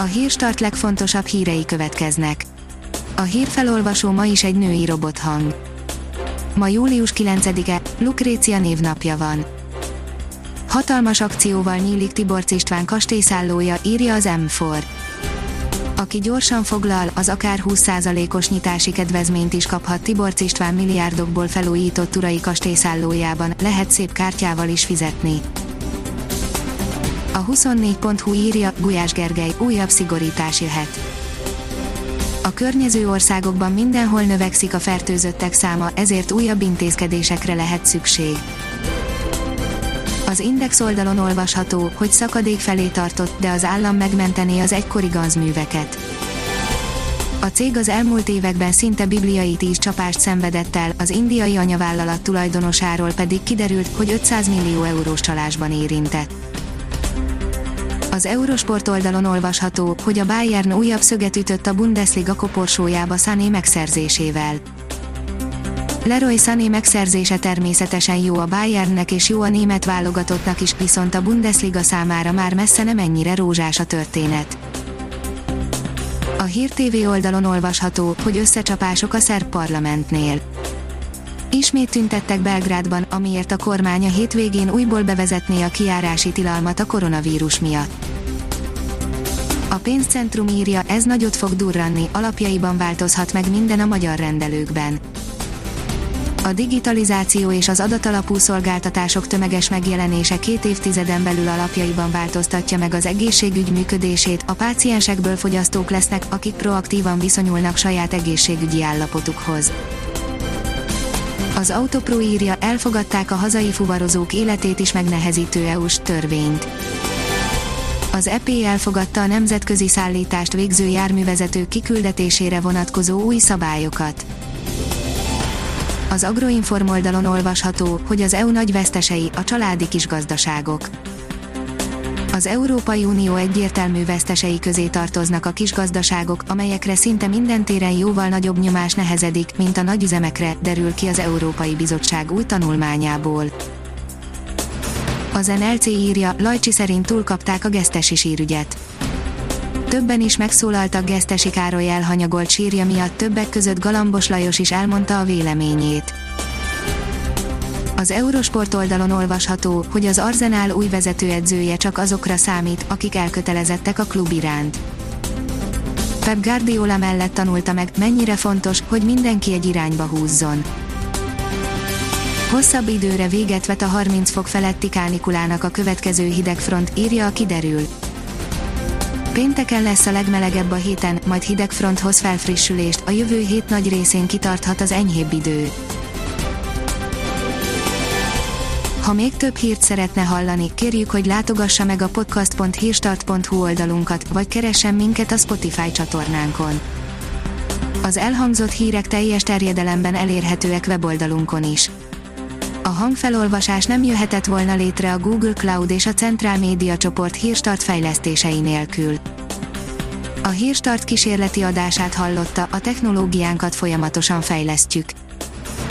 A hírstart legfontosabb hírei következnek. A hírfelolvasó ma is egy női robothang. Ma július 9-e, Lukrécia névnapja van. Hatalmas akcióval nyílik Tiborcs István kastélyszállója, írja az M4. Aki gyorsan foglal, az akár 20%-os nyitási kedvezményt is kaphat Tiborcs István milliárdokból felújított urai kastélyszállójában, lehet szép kártyával is fizetni. A 24.hu írja, Gulyás Gergely, újabb szigorítás jöhet. A környező országokban mindenhol növekszik a fertőzöttek száma, ezért újabb intézkedésekre lehet szükség. Az Index oldalon olvasható, hogy szakadék felé tartott, de az állam megmentené az egykori gazműveket. A cég az elmúlt években szinte bibliai tíz csapást szenvedett el, az indiai anyavállalat tulajdonosáról pedig kiderült, hogy 500 millió eurós csalásban érintett. Az Eurosport oldalon olvasható, hogy a Bayern újabb szöget ütött a Bundesliga koporsójába Sané megszerzésével. Leroy Sané megszerzése természetesen jó a Bayernnek és jó a német válogatottnak is, viszont a Bundesliga számára már messze nem ennyire rózsás a történet. A Hír TV oldalon olvasható, hogy összecsapások a szerb parlamentnél. Ismét tüntettek Belgrádban, amiért a kormány a hétvégén újból bevezetné a kiárási tilalmat a koronavírus miatt. A pénzcentrum írja, ez nagyot fog durranni, alapjaiban változhat meg minden a magyar rendelőkben. A digitalizáció és az adatalapú szolgáltatások tömeges megjelenése két évtizeden belül alapjaiban változtatja meg az egészségügy működését, a páciensekből fogyasztók lesznek, akik proaktívan viszonyulnak saját egészségügyi állapotukhoz. Az Autopro írja, elfogadták a hazai fuvarozók életét is megnehezítő EU-s törvényt. Az EP elfogadta a nemzetközi szállítást végző járművezetők kiküldetésére vonatkozó új szabályokat. Az Agroinform oldalon olvasható, hogy az EU nagy vesztesei, a családi kisgazdaságok. Az Európai Unió egyértelmű vesztesei közé tartoznak a kisgazdaságok, amelyekre szinte minden téren jóval nagyobb nyomás nehezedik, mint a nagyüzemekre, derül ki az Európai Bizottság új tanulmányából. Az NLC írja, Lajcsi szerint túlkapták a gesztesi sírügyet. Többen is megszólaltak Gesztesi Károly elhanyagolt sírja miatt többek között Galambos Lajos is elmondta a véleményét. Az Eurosport oldalon olvasható, hogy az Arzenál új vezetőedzője csak azokra számít, akik elkötelezettek a klub iránt. Pep Guardiola mellett tanulta meg, mennyire fontos, hogy mindenki egy irányba húzzon. Hosszabb időre véget vet a 30 fok feletti kánikulának a következő hidegfront, írja a kiderül. Pénteken lesz a legmelegebb a héten, majd hidegfront hoz felfrissülést, a jövő hét nagy részén kitarthat az enyhébb idő. Ha még több hírt szeretne hallani, kérjük, hogy látogassa meg a podcast.hírstart.hu oldalunkat, vagy keressen minket a Spotify csatornánkon. Az elhangzott hírek teljes terjedelemben elérhetőek weboldalunkon is. A hangfelolvasás nem jöhetett volna létre a Google Cloud és a Centrál Média csoport hírstart fejlesztései nélkül. A hírstart kísérleti adását hallotta, a technológiánkat folyamatosan fejlesztjük.